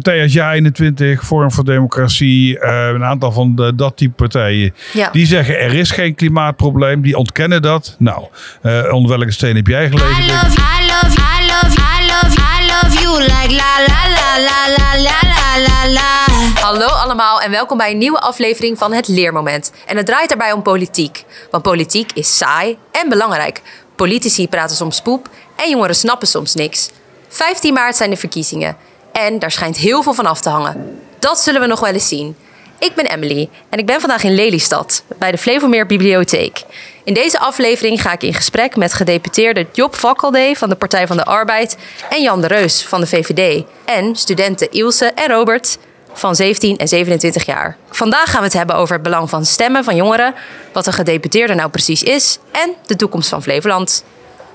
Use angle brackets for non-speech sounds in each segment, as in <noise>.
partijen als Ja21, Forum voor Democratie, eh, een aantal van de, dat type partijen, Ja. die zeggen er is geen klimaatprobleem, die ontkennen dat. Nou, eh, onder welke steen heb jij gelegen? I love, I love, I love, I love, I love you like la la la la la la la la la. Hallo allemaal en welkom bij een nieuwe aflevering van Het Leermoment. En het draait daarbij om politiek. Want politiek is saai en belangrijk. Politici praten soms poep en jongeren snappen soms niks. 15 maart zijn de verkiezingen. En daar schijnt heel veel van af te hangen. Dat zullen we nog wel eens zien. Ik ben Emily en ik ben vandaag in Lelystad bij de Flevomeer Bibliotheek. In deze aflevering ga ik in gesprek met gedeputeerde Job Vakkeldee van de Partij van de Arbeid en Jan de Reus van de VVD en studenten Ilse en Robert van 17 en 27 jaar. Vandaag gaan we het hebben over het belang van stemmen van jongeren, wat een gedeputeerde nou precies is en de toekomst van Flevoland.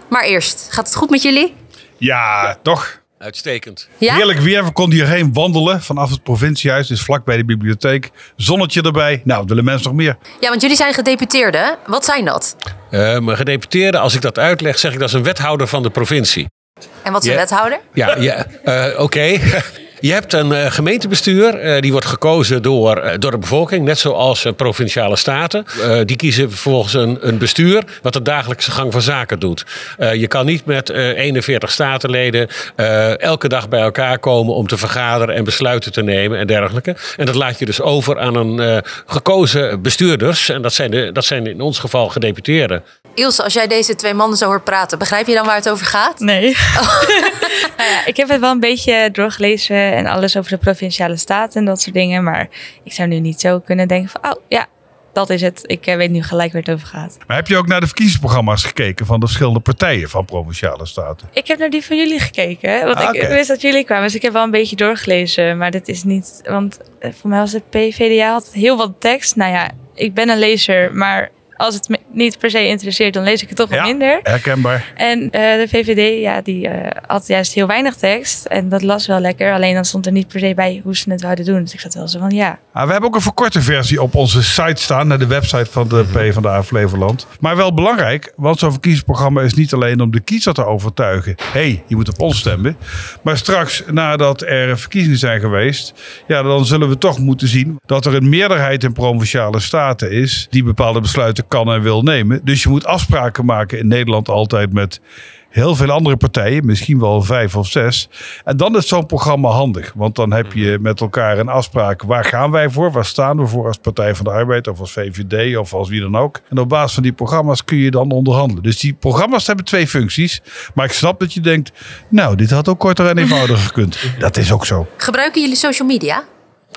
Maar eerst, gaat het goed met jullie? Ja, toch? Uitstekend. Ja? Heerlijk weer. We konden hierheen wandelen vanaf het provinciehuis, dus vlak bij de bibliotheek. Zonnetje erbij. Nou, willen mensen nog meer? Ja, want jullie zijn gedeputeerden. Wat zijn dat? Eh maar gedeputeerde, als ik dat uitleg, zeg ik dat is een wethouder van de provincie. En wat is een Ja. wethouder? Ja, ja eh, oké. <laughs> Je hebt een eh, gemeentebestuur, eh, die wordt gekozen door, eh, door de bevolking, net zoals provinciale staten. Die kiezen vervolgens een, een bestuur wat de dagelijkse gang van zaken doet. Je kan niet met eh, 41 statenleden elke dag bij elkaar komen om te vergaderen en besluiten te nemen en dergelijke. En dat laat je dus over aan een gekozen bestuurders. En dat zijn, de, dat zijn in ons geval gedeputeerden. Ilse, als jij deze twee mannen zo hoort praten, begrijp je dan waar het over gaat? Nee. <laughs> nou ja, ik heb het wel een beetje doorgelezen en alles over de provinciale staten en dat soort dingen. Maar ik zou nu niet zo kunnen denken van, oh ja, dat is het. Ik eh, weet nu gelijk waar het over gaat. Maar heb je ook naar de verkiezingsprogramma's gekeken van de verschillende partijen van provinciale staten? Ik heb naar die van jullie gekeken, want Ah, ik wist dat jullie kwamen. Dus ik heb wel een beetje doorgelezen, maar dit is niet... Want eh, voor mij was de PVDA had heel wat tekst. Nou ja, ik ben een lezer, maar als het me niet per se interesseert, dan lees ik het toch wel minder. herkenbaar. En eh, de VVD, ja, die eh, had juist heel weinig tekst. En dat las wel lekker. Alleen dan stond er niet per se bij hoe ze het wouden doen. Dus ik zat wel zo van, ja. Ah, we hebben ook een verkorte versie op onze site staan, naar de website van de PvdA Flevoland. Maar wel belangrijk, want zo'n verkiezingsprogramma is niet alleen om de kiezer te overtuigen. Hé, hey, je moet op ons stemmen. Maar straks, nadat er verkiezingen zijn geweest, ja, dan zullen we toch moeten zien dat er een meerderheid in provinciale staten is die bepaalde besluiten kan en wil nemen. Dus je moet afspraken maken in Nederland altijd met heel veel andere partijen, misschien wel vijf of zes. En dan is zo'n programma handig, want dan heb je met elkaar een afspraak. Waar gaan wij voor? Waar staan we voor als Partij van de Arbeid of als VVD of als wie dan ook? En op basis van die programma's kun je dan onderhandelen. Dus die programma's hebben twee functies. Maar ik snap dat je denkt, nou, dit had ook korter en eenvoudiger gekund. Dat is ook zo. Gebruiken jullie social media?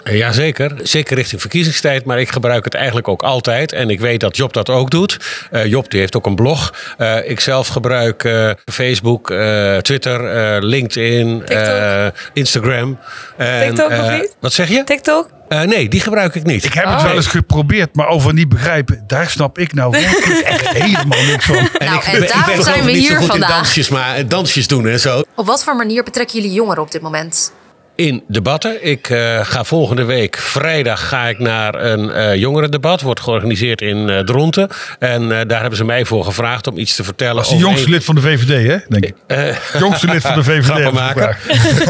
Eh, Jazeker, zeker richting verkiezingstijd, maar ik gebruik het eigenlijk ook altijd. En ik weet dat Job dat ook doet. Eh, Job die heeft ook een blog. Eh, ik zelf gebruik eh, Facebook, eh, Twitter, eh, LinkedIn, TikTok. eh, Instagram. En, TikTok of eh, niet? Wat zeg je? TikTok? Eh, nee, die gebruik ik niet. Ik heb het Oh. wel eens geprobeerd, maar over niet begrijpen, daar snap ik nou echt helemaal niks van. Nou, ik, en ben- ik ben daarom geloof zijn ik we niet zo hier goed in vandaag. dansjes, maar dansjes doen en zo. Op wat voor manier betrekken jullie jongeren op dit moment? In debatten. Ik eh, ga volgende week vrijdag ga ik naar een eh jongerendebat. Wordt georganiseerd in eh Dronten. En daar hebben ze mij voor gevraagd om iets te vertellen. Dat is de jongste een- lid van de VVD, hè? Denk ik. Jongste lid van de VVD. gevraagd.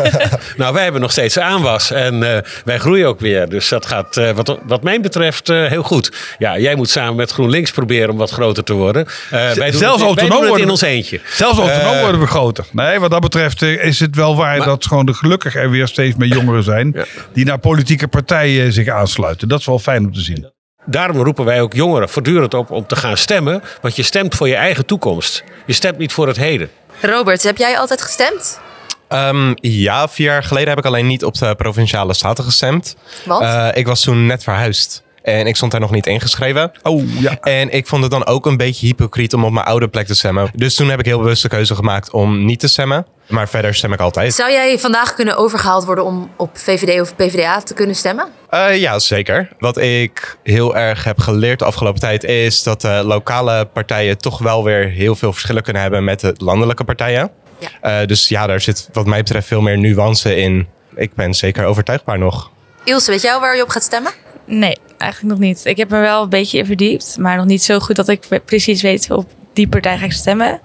<laughs> nou, wij hebben nog steeds aanwas. En wij groeien ook weer. Dus dat gaat wat, wat mij betreft heel goed. Ja, jij moet samen met GroenLinks proberen om wat groter te worden. Wij doen Zelfs het, wij autonoom doen worden in ons eentje. Zelfs autonoom worden we groter. Nee, wat dat betreft is het wel waar Maar- dat gewoon de gelukkig er weer steeds meer jongeren zijn. Ja. die naar politieke partijen zich aansluiten. Dat is wel fijn om te zien. Daarom roepen wij ook jongeren voortdurend op om te gaan stemmen. Want je stemt voor je eigen toekomst. Je stemt niet voor het heden. Robert, heb jij altijd gestemd? Ehm, ja, vier jaar geleden heb ik alleen niet op de provinciale staten gestemd. Want? Eh, ik was toen net verhuisd en ik stond daar nog niet ingeschreven. Oh ja. En ik vond het dan ook een beetje hypocriet om op mijn oude plek te stemmen. Dus toen heb ik heel bewust de keuze gemaakt om niet te stemmen. Maar verder stem ik altijd. Zou jij vandaag kunnen overgehaald worden om op VVD of PvdA te kunnen stemmen? Eh, ja, zeker. Wat ik heel erg heb geleerd de afgelopen tijd is dat de lokale partijen toch wel weer heel veel verschillen kunnen hebben met de landelijke partijen. Ja. Eh, dus ja, daar zit wat mij betreft veel meer nuance in. Ik ben zeker overtuigbaar nog. Ilse, weet jij al waar je op gaat stemmen? Nee, eigenlijk nog niet. Ik heb er wel een beetje in verdiept, maar nog niet zo goed dat ik precies weet op die partij ga ik stemmen.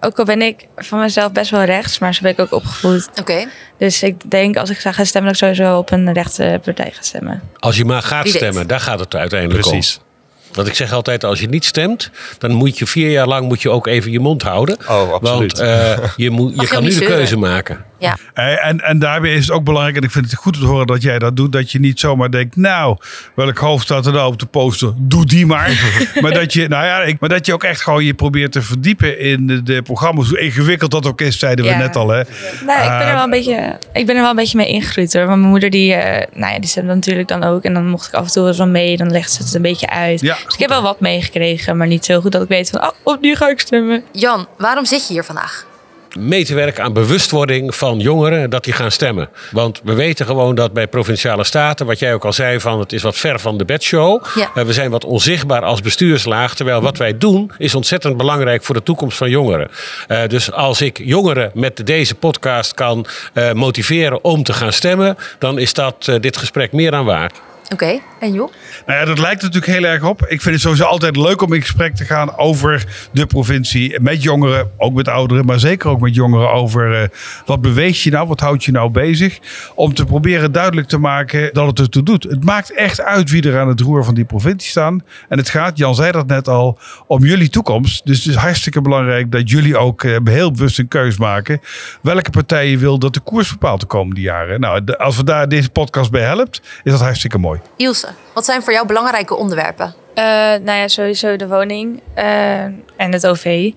Ook al ben ik van mezelf best wel rechts, maar zo ben ik ook opgevoed. Oké. Dus ik denk als ik zou gaan stemmen, dat ik sowieso op een rechtse partij ga stemmen. Als je maar gaat Wie weet. stemmen, daar gaat het uiteindelijk Precies. om. Want ik zeg altijd, als je niet stemt, dan moet je vier jaar lang moet je ook even je mond houden. Oh, absoluut. Want eh, je, moet, je kan nu de keuze maken. Ja. Eh, En, en daarbij is het ook belangrijk, en ik vind het goed om te horen dat jij dat doet, dat je niet zomaar denkt, nou, welk hoofd staat er nou op de poster? Doe die maar. <laughs> maar, dat je, nou ja, ik, maar dat je ook echt gewoon je probeert te verdiepen in de, de programma's, hoe ingewikkeld dat ook is, zeiden we net al. Hè? Nou, ik ben er wel een beetje, ik ben er wel een beetje mee ingegroeid hoor. Want mijn moeder die, eh, nou ja, die stemde natuurlijk dan ook. En dan mocht ik af en toe wel eens wel mee. Dan legt ze het een beetje uit. Ja, dus ik heb wel wat meegekregen, maar niet zo goed dat ik weet van, oh, op nu ga ik stemmen. Jan, waarom zit je hier vandaag? Mee te werken aan bewustwording van jongeren dat die gaan stemmen. Want we weten gewoon dat bij provinciale staten, wat jij ook al zei, van het is wat ver van de bedshow. Ja. Eh, we zijn wat onzichtbaar als bestuurslaag. Terwijl wat wij doen is ontzettend belangrijk voor de toekomst van jongeren. Eh, dus als ik jongeren met deze podcast kan eh, motiveren om te gaan stemmen, dan is dat dit gesprek meer dan waard. Oké, en joh? Nou ja, dat lijkt natuurlijk heel erg op. Ik vind het sowieso altijd leuk om in gesprek te gaan over de provincie. Met jongeren, ook met ouderen, maar zeker ook met jongeren over eh, wat beweegt je nou, wat houdt je nou bezig. Om te proberen duidelijk te maken dat het ertoe doet. Het maakt echt uit wie er aan het roer van die provincie staan. En het gaat, Jan zei dat net al, om jullie toekomst. Dus het is hartstikke belangrijk dat jullie ook eh, heel bewust een keus maken. Welke partij je wil dat de koers bepaalt de komende jaren. Nou, als we daar deze podcast bij helpt, is dat hartstikke mooi. Ilse, wat zijn voor jou belangrijke onderwerpen? Eh, nou ja, sowieso de woning eh, en het OV.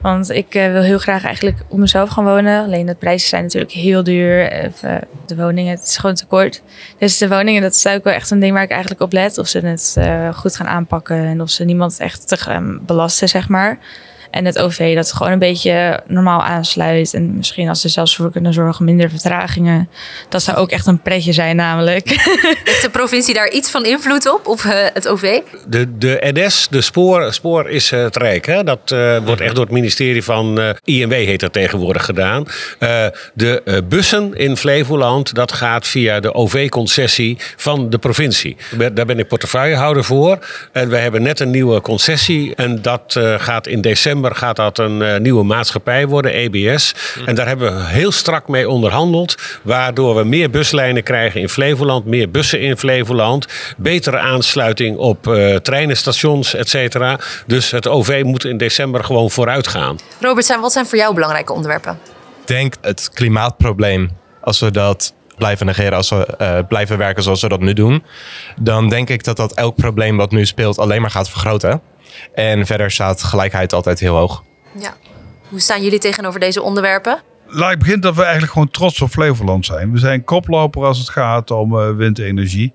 Want ik eh, wil heel graag eigenlijk op mezelf gaan wonen. Alleen de prijzen zijn natuurlijk heel duur. De woningen, het is gewoon te kort. Dus de woningen, dat is ook wel echt een ding waar ik eigenlijk op let. Of ze het goed gaan aanpakken en of ze niemand echt te gaan belasten, zeg maar. En het OV, dat gewoon een beetje normaal aansluit. En misschien als ze zelfs voor kunnen zorgen, minder vertragingen. Dat zou ook echt een pretje zijn namelijk. <laughs> Heeft de provincie daar iets van invloed op, op eh, het OV? De, de NS, de spoor, spoor is eh, het Rijk. Hè? Dat eh, wordt echt door het ministerie van eh, INW heet dat tegenwoordig gedaan. Eh, de eh, bussen in Flevoland, dat gaat via de OV-concessie van de provincie. Daar ben ik portefeuillehouder voor. En we hebben net een nieuwe concessie. En dat eh, gaat in december gaat dat een eh, nieuwe maatschappij worden, EBS. En daar hebben we heel strak mee onderhandeld. Waardoor we meer buslijnen krijgen in Flevoland, meer bussen in Flevoland. Betere aansluiting op eh treinenstations, et cetera. Dus het OV moet in december gewoon vooruit gaan. Robert, zijn, wat zijn voor jou belangrijke onderwerpen? Ik denk het klimaatprobleem, als we dat blijven negeren, als we eh, blijven werken zoals we dat nu doen, dan denk ik dat dat elk probleem wat nu speelt alleen maar gaat vergroten. En verder staat gelijkheid altijd heel hoog. Ja. Hoe staan jullie tegenover deze onderwerpen? Laat ik beginnen dat we eigenlijk gewoon trots op Flevoland zijn. We zijn koploper als het gaat om eh, windenergie.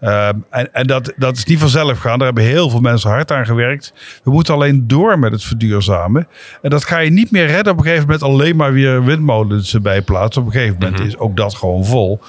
Ehm, en en dat, dat is niet vanzelf gaan. Daar hebben heel veel mensen hard aan gewerkt. We moeten alleen door met het verduurzamen. En dat ga je niet meer redden op een gegeven moment alleen maar weer windmolens erbij plaatsen. Op een gegeven moment is ook dat gewoon vol.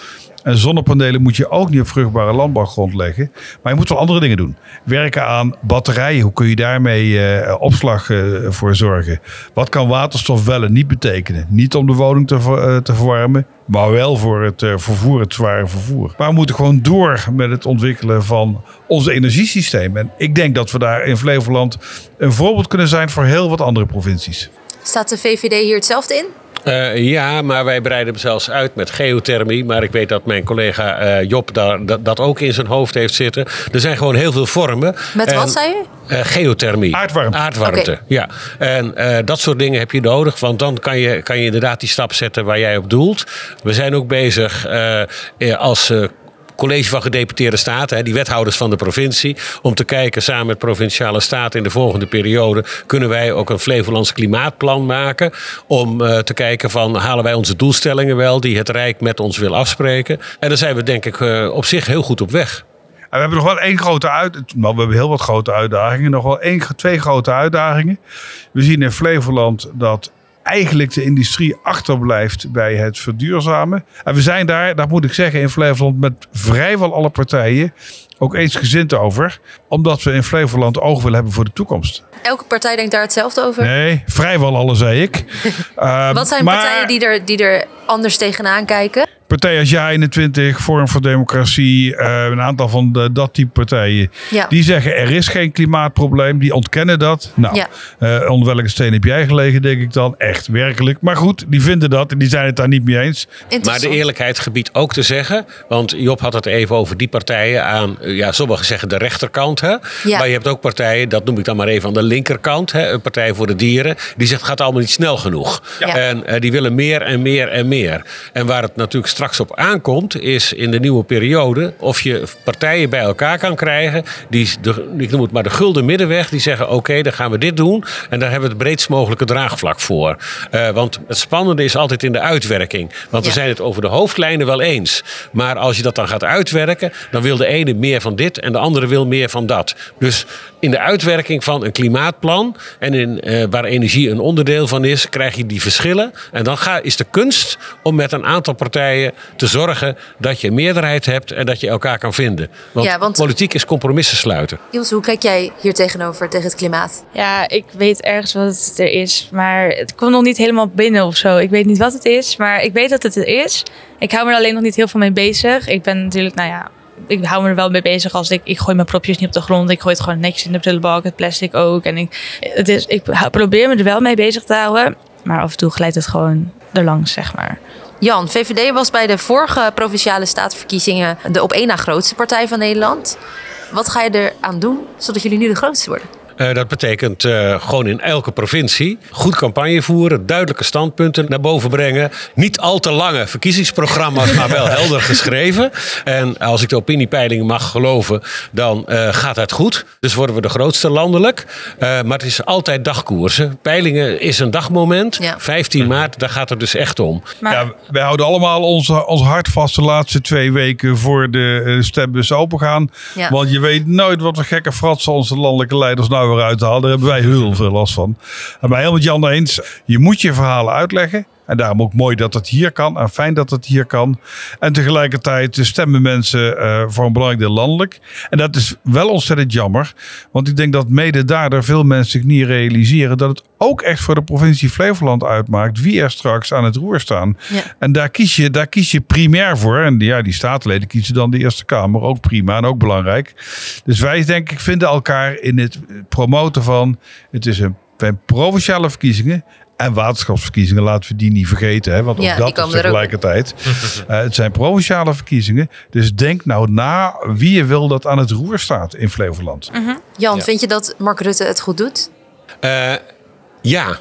En zonnepanelen moet je ook niet op vruchtbare landbouwgrond leggen. Maar je moet wel andere dingen doen. Werken aan batterijen. Hoe kun je daarmee eh, opslag eh, voor zorgen? Wat kan waterstof wel en niet betekenen? Niet om de woning te, eh, te verwarmen. Maar wel voor het vervoer, het zware vervoer. Maar we moeten gewoon door met het ontwikkelen van ons energiesysteem. En ik denk dat we daar in Flevoland een voorbeeld kunnen zijn voor heel wat andere provincies. Staat de VVD hier hetzelfde in? Eh, ja, maar wij breiden hem zelfs uit met geothermie. Maar ik weet dat mijn collega eh, Job daar, dat, dat ook in zijn hoofd heeft zitten. Er zijn gewoon heel veel vormen. Met wat zei je? Eh, geothermie. Aardwarmte. Aardwarmte, ja. En eh, dat soort dingen heb je nodig, want dan kan je, kan je inderdaad die stap zetten waar jij op doelt. We zijn ook bezig als college van gedeputeerde staten, die wethouders van de provincie, om te kijken samen met provinciale staten in de volgende periode, kunnen wij ook een Flevolands klimaatplan maken om eh, te kijken van halen wij onze doelstellingen wel die het Rijk met ons wil afspreken. En daar zijn we denk ik eh, op zich heel goed op weg. En we hebben nog wel één grote uitdaging. We hebben heel wat grote uitdagingen. Nog wel één, twee grote uitdagingen. We zien in Flevoland dat eigenlijk de industrie achterblijft bij het verduurzamen. En we zijn daar, dat moet ik zeggen, in Flevoland met vrijwel alle partijen ook eensgezind over. Omdat we in Flevoland oog willen hebben voor de toekomst. Elke partij denkt daar hetzelfde over. Nee, vrijwel alle, zei ik. <laughs> Wat zijn maar- partijen die er, die er anders tegenaan kijken? Partijen als Jij 21, Forum voor Democratie, eh, een aantal van de, dat type partijen, Ja. die zeggen er is geen klimaatprobleem, die ontkennen dat. Nou, Ja. eh, onder welke steen heb jij gelegen, denk ik dan? Echt, werkelijk. Maar goed, die vinden dat en die zijn het daar niet mee eens. Maar de eerlijkheid gebiedt ook te zeggen, want Job had het even over die partijen aan, eh, ja, sommigen zeggen de rechterkant. Hè? Maar je hebt ook partijen, dat noem ik dan maar even aan de linkerkant, hè? een partij voor de dieren, die zegt het gaat allemaal niet snel genoeg. Ja. En eh, die willen meer en meer en meer. En waar het natuurlijk straks op aankomt, is in de nieuwe periode of je partijen bij elkaar kan krijgen, die, de, ik noem het maar de gulden middenweg, die zeggen oké, dan gaan we dit doen en daar hebben we het breedst mogelijke draagvlak voor. Eh, want het spannende is altijd in de uitwerking. Want we zijn het over de hoofdlijnen wel eens. Maar als je dat dan gaat uitwerken, dan wil de ene meer van dit en de andere wil meer van dat. Dus in de uitwerking van een klimaatplan en in, eh, waar energie een onderdeel van is, krijg je die verschillen. En dan ga, is de kunst om met een aantal partijen te zorgen dat je meerderheid hebt en dat je elkaar kan vinden. Want, Ja, want- politiek is compromissen sluiten. Ilse, hoe kijk jij hier tegenover, tegen het klimaat? Ja, ik weet ergens wat het er is, maar het komt nog niet helemaal binnen of zo. Ik weet niet wat het is, maar ik weet dat het er is. Ik hou me er alleen nog niet heel veel mee bezig. Ik ben natuurlijk, nou ja, ik hou me er wel mee bezig als ik, ik gooi mijn propjes niet op de grond. Ik gooi het gewoon netjes in de prullenbak, het plastic ook. En ik, het is, ik probeer me er wel mee bezig te houden, maar af en toe glijdt het gewoon erlangs, zeg maar. Jan, VVD was bij de vorige provinciale statenverkiezingen de op één na grootste partij van Nederland. Wat ga je eraan doen zodat jullie nu de grootste worden? Eh, dat betekent eh, gewoon in elke provincie goed campagne voeren, duidelijke standpunten naar boven brengen. Niet al te lange verkiezingsprogramma's, maar wel helder geschreven. En als ik de opiniepeilingen mag geloven, dan eh, gaat het goed. Dus worden we de grootste landelijk. Eh, maar het is altijd dagkoersen. Peilingen is een dagmoment. Ja. 15 maart, daar gaat het dus echt om. Maar Ja, wij houden allemaal onze, ons hart vast de laatste twee weken voor de stembus open gaan. Ja. Want je weet nooit wat voor gekke fratsen onze landelijke leiders nou weer uithalen. Daar hebben wij heel veel last van. En bij helemaal Jan eens, je moet je verhalen uitleggen. En daarom ook mooi dat het hier kan. En fijn dat het hier kan. En tegelijkertijd stemmen mensen eh, voor een belangrijk deel landelijk. En dat is wel ontzettend jammer. Want ik denk dat mede daardoor veel mensen zich niet realiseren dat het ook echt voor de provincie Flevoland uitmaakt wie er straks aan het roer staan. Ja. En daar kies, je, daar kies je primair voor. En ja, die statenleden kiezen dan de Eerste Kamer. Ook prima en ook belangrijk. Dus wij denk ik vinden elkaar in het promoten van... het is een, een provinciale verkiezingen... En waterschapsverkiezingen, laten we die niet vergeten. Hè? Want ook Ja, dat is er tegelijkertijd. <laughs> Eh, het zijn provinciale verkiezingen. Dus denk nou na wie je wil dat aan het roer staat in Flevoland. Jan, vind je dat Mark Rutte het goed doet? Eh, ja.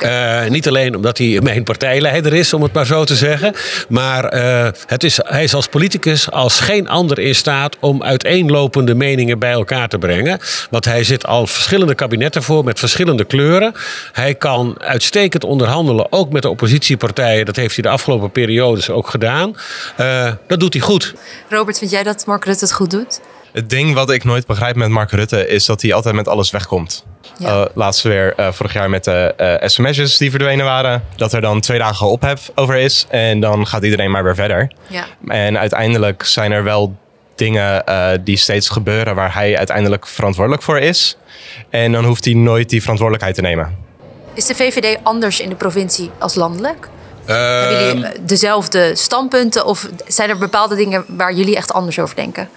Eh, niet alleen omdat hij mijn partijleider is, om het maar zo te zeggen. Maar eh, het is, hij is als politicus als geen ander in staat om uiteenlopende meningen bij elkaar te brengen. Want hij zit al verschillende kabinetten voor met verschillende kleuren. Hij kan uitstekend onderhandelen, ook met de oppositiepartijen. Dat heeft hij de afgelopen periodes ook gedaan. Eh, dat doet hij goed. Robert, vind jij dat Mark Rutte het goed doet? Het ding wat ik nooit begrijp met Mark Rutte is dat hij altijd met alles wegkomt. Ja. Eh, laatst weer eh, vorig jaar met de eh, sms'jes die verdwenen waren. Dat er dan twee dagen ophef over is. En dan gaat iedereen maar weer verder. Ja. En uiteindelijk zijn er wel dingen die steeds gebeuren waar hij uiteindelijk verantwoordelijk voor is. En dan hoeft hij nooit die verantwoordelijkheid te nemen. Is de VVD anders in de provincie als landelijk? Hebben Ehm, jullie eh, dezelfde standpunten of zijn er bepaalde dingen waar jullie echt anders over denken?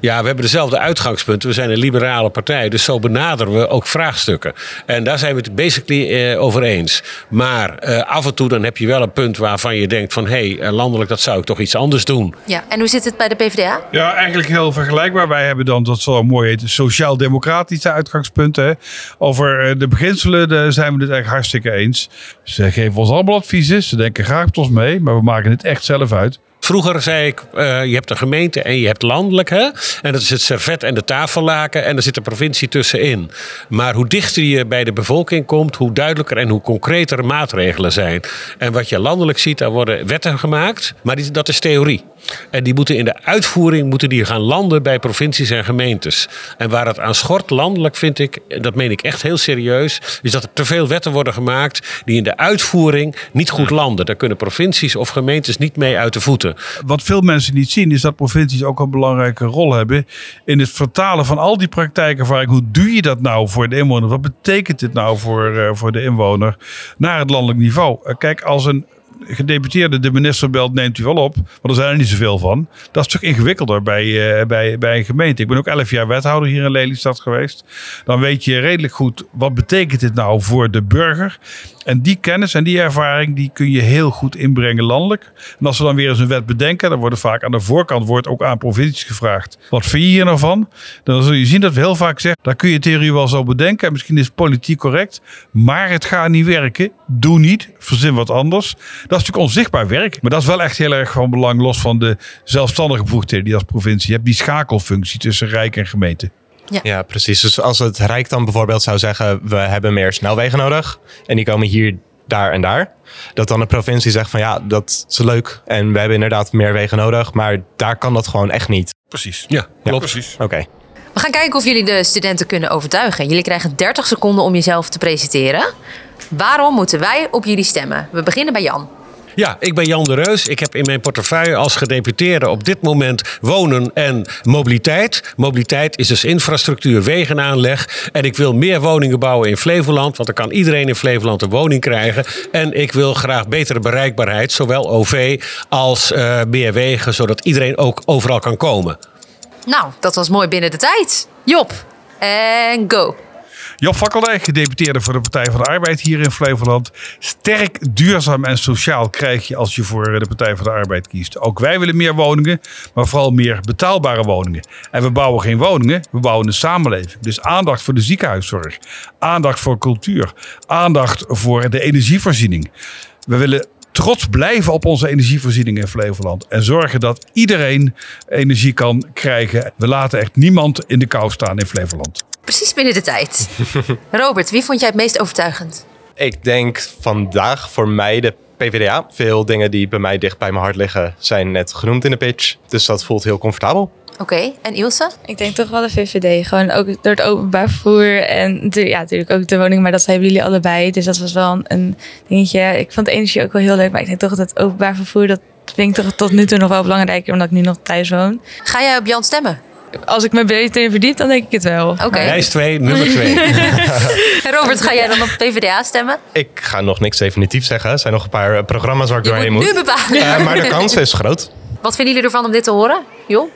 Ja, we hebben dezelfde uitgangspunten. We zijn een liberale partij, dus zo benaderen we ook vraagstukken. En daar zijn we het basically eh, over eens. Maar eh, af en toe dan heb je wel een punt waarvan je denkt van... hé, hey, landelijk dat zou ik toch iets anders doen. Ja. En hoe zit het bij de PvdA? Ja, eigenlijk heel vergelijkbaar. Wij hebben dan, dat zo mooi heet, sociaal-democratische uitgangspunten. hè. Over eh, de beginselen daar zijn we het eigenlijk hartstikke eens. Ze geven ons allemaal adviezen. Ze denken graag met ons mee, maar we maken het echt zelf uit. Vroeger zei ik, eh, je hebt de gemeente en je hebt landelijk. Hè? En dat is het servet en de tafellaken. En er zit de provincie tussenin. Maar hoe dichter je bij de bevolking komt, hoe duidelijker en hoe concreter maatregelen zijn. En wat je landelijk ziet, daar worden wetten gemaakt. Maar die, dat is theorie. En die moeten in de uitvoering moeten die gaan landen bij provincies en gemeentes. En waar het aan schort landelijk vind ik, en dat meen ik echt heel serieus, is dat er te veel wetten worden gemaakt die in de uitvoering niet goed landen. Daar kunnen provincies of gemeentes niet mee uit de voeten. Wat veel mensen niet zien, is dat provincies ook een belangrijke rol hebben in het vertalen van al die praktijkervaring. Hoe doe je dat nou voor de inwoner? Wat betekent dit nou voor, eh, voor de inwoner naar het landelijk niveau? Eh, kijk, als een gedeputeerde de minister belt, neemt u wel op. Want er zijn er niet zoveel van. Dat is toch ingewikkelder bij, eh, bij, bij een gemeente. Ik ben ook elf jaar wethouder hier in Lelystad geweest. Dan weet je redelijk goed wat betekent dit nou voor de burger. En die kennis en die ervaring die kun je heel goed inbrengen landelijk. En als we dan weer eens een wet bedenken, dan wordt vaak aan de voorkant wordt ook aan provincies gevraagd. Wat vind je hier nou van? Dan zul je zien dat we heel vaak zeggen, daar kun je theorie wel zo bedenken. En misschien is het politiek correct, maar het gaat niet werken. Doe niet, verzin wat anders. Dat is natuurlijk onzichtbaar werk. Maar dat is wel echt heel erg van belang, los van de zelfstandige bevoegdheden die als provincie hebt. Die schakelfunctie tussen Rijk en gemeente. Ja, precies. Dus als het Rijk dan bijvoorbeeld zou zeggen, we hebben meer snelwegen nodig. En die komen hier, daar en daar. Dat dan de provincie zegt van ja, dat is leuk. En we hebben inderdaad meer wegen nodig. Maar daar kan dat gewoon echt niet. Precies. Ja, klopt. precies. Oké. We gaan kijken of jullie de studenten kunnen overtuigen. Jullie krijgen 30 seconden om jezelf te presenteren. Waarom moeten wij op jullie stemmen? We beginnen bij Jan. Ja, ik ben Jan de Reus. Ik heb in mijn portefeuille als gedeputeerde op dit moment wonen en mobiliteit. Mobiliteit is dus infrastructuur, wegenaanleg. En ik wil meer woningen bouwen in Flevoland, want dan kan iedereen in Flevoland een woning krijgen. En ik wil graag betere bereikbaarheid, zowel OV als eh, meer wegen, zodat iedereen ook overal kan komen. Nou, dat was mooi binnen de tijd. Job. En go. Job Fakkeldijk, gedeputeerde voor de Partij van de Arbeid hier in Flevoland. Sterk, duurzaam en sociaal krijg je als je voor de Partij van de Arbeid kiest. Ook wij willen meer woningen, maar vooral meer betaalbare woningen. En we bouwen geen woningen, we bouwen een samenleving. Dus aandacht voor de ziekenhuiszorg, aandacht voor cultuur, aandacht voor de energievoorziening. We willen trots blijven op onze energievoorziening in Flevoland. En zorgen dat iedereen energie kan krijgen. We laten echt niemand in de kou staan in Flevoland. Precies binnen de tijd. <laughs> Robert, wie vond jij het meest overtuigend? Ik denk vandaag voor mij de PvdA. Veel dingen die bij mij dicht bij mijn hart liggen zijn net genoemd in de pitch. Dus dat voelt heel comfortabel. Oké, en Ilse? Ik denk toch wel de VVD. Gewoon ook door het openbaar vervoer. En ja, natuurlijk ook de woning. Maar dat hebben jullie allebei. Dus dat was wel een, een dingetje. Ik vond de energie ook wel heel leuk. Maar ik denk toch dat het openbaar vervoer... dat vind ik toch tot nu toe nog wel belangrijker. Omdat ik nu nog thuis woon. Ga jij op Jan stemmen? Als ik me beter in verdiep, dan denk ik het wel. Oké. Lijst 2, nummer 2. En <laughs> Robert, ga jij dan op PvdA stemmen? Ik ga nog niks definitief zeggen. Er zijn nog een paar eh, programma's waar ik Je doorheen moet moet. nu bepalen. Maar de <laughs> kans is groot. Wat vinden jullie ervan om dit te horen? Job?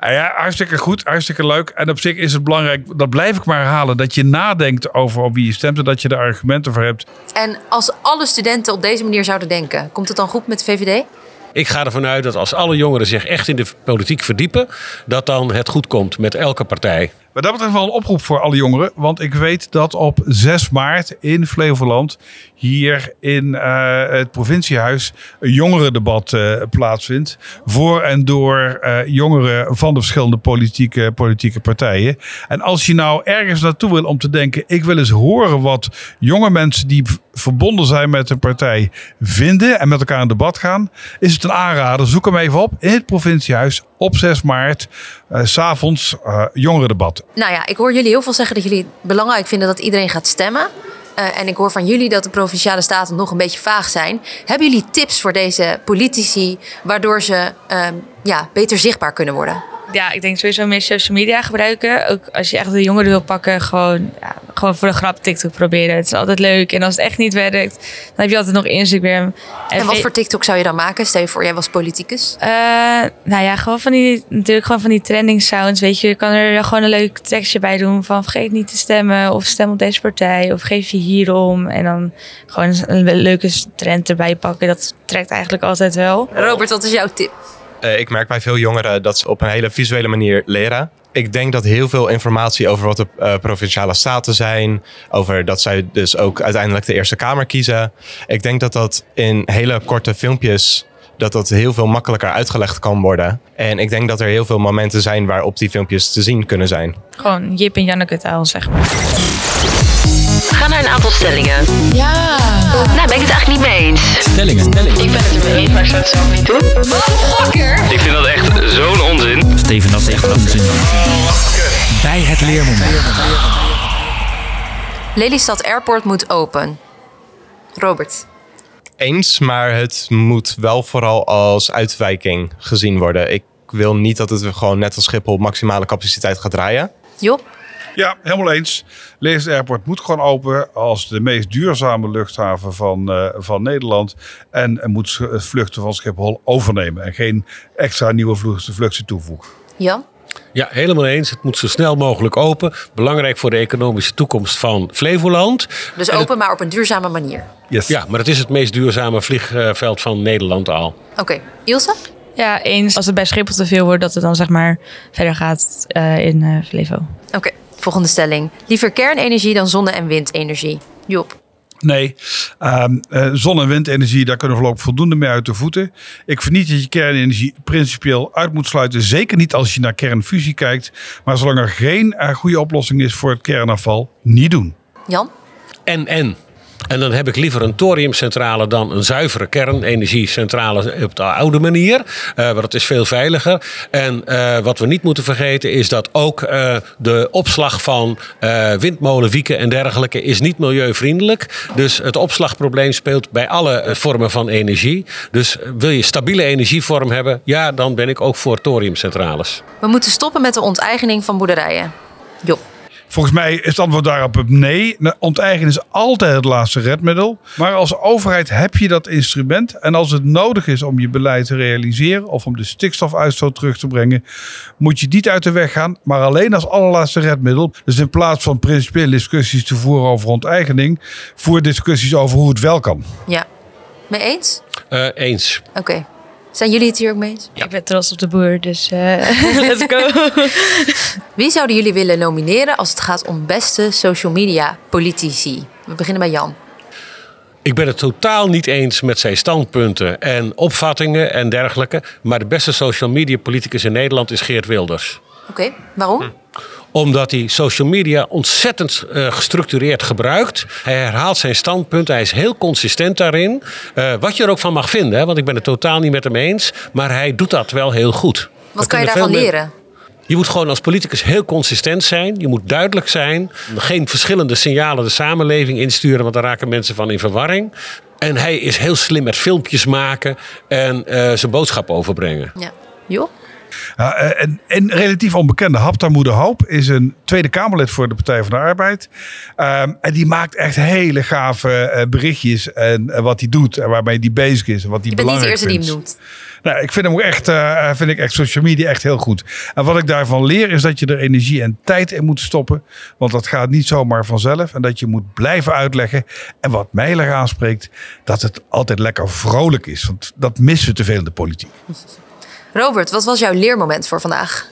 Ah ja, hartstikke goed, hartstikke leuk. En op zich is het belangrijk, dat blijf ik maar herhalen, dat je nadenkt over op wie je stemt en dat je er argumenten voor hebt. En als alle studenten op deze manier zouden denken, komt het dan goed met de VVD? Ik ga ervan uit dat als alle jongeren zich echt in de politiek verdiepen, dat dan het goed komt met elke partij. Maar dat betreft wel een oproep voor alle jongeren. Want ik weet dat op 6 maart in Flevoland, hier in eh, het provinciehuis, een jongerendebat eh, plaatsvindt. Voor en door eh, jongeren van de verschillende politieke, politieke partijen. En als je nou ergens naartoe wil om te denken, ik wil eens horen wat jonge mensen die verbonden zijn met een partij vinden en met elkaar in debat gaan, is het een aanrader. Zoek hem even op in het provinciehuis op 6 maart, eh, s s'avonds, eh jongerendebat. Nou ja, ik hoor jullie heel veel zeggen dat jullie het belangrijk vinden dat iedereen gaat stemmen. Eh, en ik hoor van jullie dat de provinciale staten nog een beetje vaag zijn. Hebben jullie tips voor deze politici waardoor ze ehm, ja, beter zichtbaar kunnen worden? Ja, ik denk sowieso meer social media gebruiken. Ook als je echt de jongeren wil pakken, gewoon, ja, gewoon voor de grap TikTok proberen. Het is altijd leuk. En als het echt niet werkt, dan heb je altijd nog Instagram. En wat voor TikTok zou je dan maken? Stel je voor, jij was politicus. Eh, nou ja, gewoon van die, natuurlijk gewoon van die trending sounds. Weet je, je kan er gewoon een leuk tekstje bij doen van vergeet niet te stemmen. Of stem op deze partij. Of geef je hierom. En dan gewoon een leuke trend erbij pakken. Dat trekt eigenlijk altijd wel. Robert, wat is jouw tip? Eh, ik merk bij veel jongeren dat ze op een hele visuele manier leren. Ik denk dat heel veel informatie over wat de eh, provinciale staten zijn, over dat zij dus ook uiteindelijk de Eerste Kamer kiezen. Ik denk dat dat in hele korte filmpjes dat dat heel veel makkelijker uitgelegd kan worden. En ik denk dat er heel veel momenten zijn waarop die filmpjes te zien kunnen zijn. Gewoon Jip en Janneke taal, zeg maar. We gaan naar een aantal stellingen. Ja. Nou, ben ik het eigenlijk niet mee eens. Stellingen, stellingen. Ik ben het ermee eens, maar ik zou het zelf niet doen. Ik vind dat echt zo'n onzin. Steven, dat is echt onzin. Bij het leermoment. Lelystad Airport moet open. Robert. Eens, maar het moet wel vooral als uitwijking gezien worden. Ik wil niet dat het gewoon net als Schiphol op maximale capaciteit gaat draaien. Job? Ja, helemaal eens. Leers Airport moet gewoon open als de meest duurzame luchthaven van, eh, van Nederland. En er moet het vluchten van Schiphol overnemen. En geen extra nieuwe vluchten, vluchten toevoegen. Jan? Ja, helemaal eens. Het moet zo snel mogelijk open. Belangrijk voor de economische toekomst van Flevoland. Dus open, maar op een duurzame manier. Yes. Ja, maar het is het meest duurzame vliegveld van Nederland al. Oké, Ilse? Ja, eens als het bij Schiphol te veel wordt, dat het dan zeg maar verder gaat eh, in eh Flevo. Oké, volgende stelling. Liever kernenergie dan zonne- en windenergie. Job. Nee, Ehm, eh, zon- en windenergie, daar kunnen we voorlopig voldoende mee uit de voeten. Ik vind niet dat je kernenergie principieel uit moet sluiten. Zeker niet als je naar kernfusie kijkt. Maar zolang er geen eh, goede oplossing is voor het kernafval, niet doen. Jan? En, en. En dan heb ik liever een thoriumcentrale dan een zuivere kernenergiecentrale op de oude manier. Eh, want dat is veel veiliger. En eh, wat we niet moeten vergeten is dat ook eh, de opslag van windmolenwieken en dergelijke is niet milieuvriendelijk. Dus het opslagprobleem speelt bij alle vormen van energie. Dus wil je stabiele energievorm hebben, ja, dan ben ik ook voor thoriumcentrales. We moeten stoppen met de onteigening van boerderijen. Job. Volgens mij is het antwoord daarop op nee. Nou, Onteigenen is altijd het laatste redmiddel. Maar als overheid heb je dat instrument. En als het nodig is om je beleid te realiseren of om de stikstofuitstoot terug te brengen, moet je niet uit de weg gaan, maar alleen als allerlaatste redmiddel. Dus in plaats van principiële discussies te voeren over onteigening, voer discussies over hoe het wel kan. Ja. Mee eens? Eh, eens. Oké. Zijn jullie het hier ook mee eens? Ik ben trots op de boer, dus eh, <laughs> let's go. <laughs> Wie zouden jullie willen nomineren als het gaat om beste social media politici? We beginnen bij Jan. Ik ben het totaal niet eens met zijn standpunten en opvattingen en dergelijke. Maar de beste social media politicus in Nederland is Geert Wilders. Oké, waarom? Omdat hij social media ontzettend eh, gestructureerd gebruikt. Hij herhaalt zijn standpunten. Hij is heel consistent daarin. Eh, wat je er ook van mag vinden, hè, want ik ben het totaal niet met hem eens. Maar hij doet dat wel heel goed. Wat We kan je daarvan leren? Je moet gewoon als politicus heel consistent zijn. Je moet duidelijk zijn. Geen verschillende signalen de samenleving insturen, want daar raken mensen van in verwarring. En hij is heel slim met filmpjes maken en eh, zijn boodschap overbrengen. Ja. Job? Eh, en, en relatief onbekende Haptamoede Hoop is een Tweede Kamerlid voor de Partij van de Arbeid. Ehm, en die maakt echt hele gave eh, berichtjes en eh, wat hij doet en waarmee hij bezig is en wat hij Je bent niet de belangrijk eerste die hem noemt. Nou, ik vind hem ook echt, vind ik echt social media echt heel goed. En wat ik daarvan leer is dat je er energie en tijd in moet stoppen. Want dat gaat niet zomaar vanzelf. En dat je moet blijven uitleggen. En wat mij erg aanspreekt, dat het altijd lekker vrolijk is. Want dat missen we te veel in de politiek. <laughs> Robert, wat was jouw leermoment voor vandaag?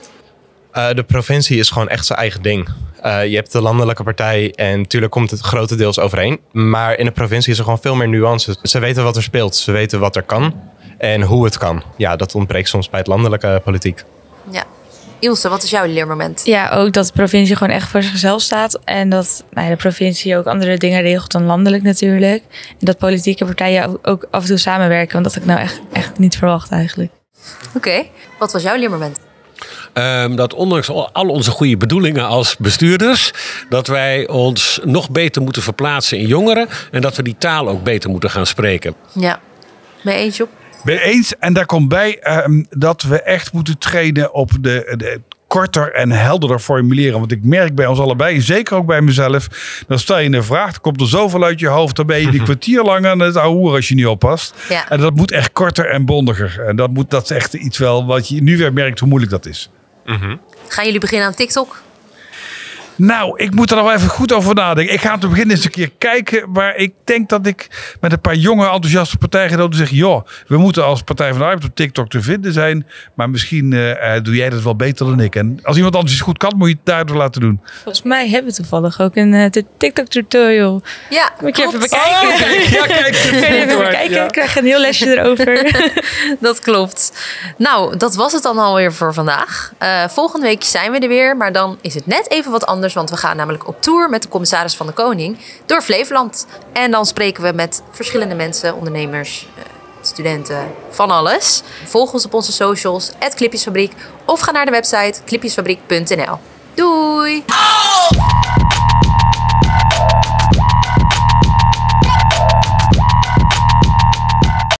Eh, de provincie is gewoon echt zijn eigen ding. Eh, je hebt de landelijke partij en natuurlijk komt het grotendeels overeen. Maar in de provincie is er gewoon veel meer nuance. Ze weten wat er speelt, ze weten wat er kan en hoe het kan. Ja, dat ontbreekt soms bij het landelijke politiek. Ja. Ilse, wat is jouw leermoment? Ja, ook dat de provincie gewoon echt voor zichzelf staat. En dat nou ja, de provincie ook andere dingen regelt dan landelijk natuurlijk. En dat politieke partijen ook- ook af en toe samenwerken. Want dat had ik nou echt, echt niet verwacht eigenlijk. Oké. Wat was jouw leermoment? Ehm, dat ondanks al onze goede bedoelingen als bestuurders, dat wij ons nog beter moeten verplaatsen in jongeren en dat we die taal ook beter moeten gaan spreken. Ja. Mee eens, Job? Ben je eens? En daar komt bij ehm, dat we echt moeten trainen op de, de korter en helderder formuleren. Want ik merk bij ons allebei, zeker ook bij mezelf, dan stel je een vraag, dan komt er zoveel uit je hoofd, dan ben je een <laughs> kwartier lang aan het ouwe als je niet oppast. Ja. En dat moet echt korter en bondiger. En dat, moet, dat is echt iets wel wat je nu weer merkt hoe moeilijk dat is. Gaan jullie beginnen aan TikTok? Nou, ik moet er nog wel even goed over nadenken. Ik ga om te beginnen eens een keer kijken. Maar ik denk dat ik met een paar jonge enthousiaste partijgenoten zeg... joh, we moeten als Partij van de Arbeid op TikTok te vinden zijn. Maar misschien eh, eh, doe jij dat wel beter dan ik. En als iemand anders iets goed kan, moet je het daardoor laten doen. Volgens mij hebben we toevallig ook een eh, TikTok tutorial. Ja, Moet je even bekijken. ja, <laughs> kijk. Kun je even bekijken? Ik krijg een heel lesje erover. <laughs> Dat klopt. Nou, dat was het dan alweer voor vandaag. Eh, volgende week zijn we er weer, maar dan is het net even wat anders, want we gaan namelijk op tour met de commissaris van de Koning door Flevoland. En dan spreken we met verschillende mensen, ondernemers, eh, studenten, van alles. Volg ons op onze socials, @clipjesfabriek of ga naar de website clipjesfabriek.nl. Doei!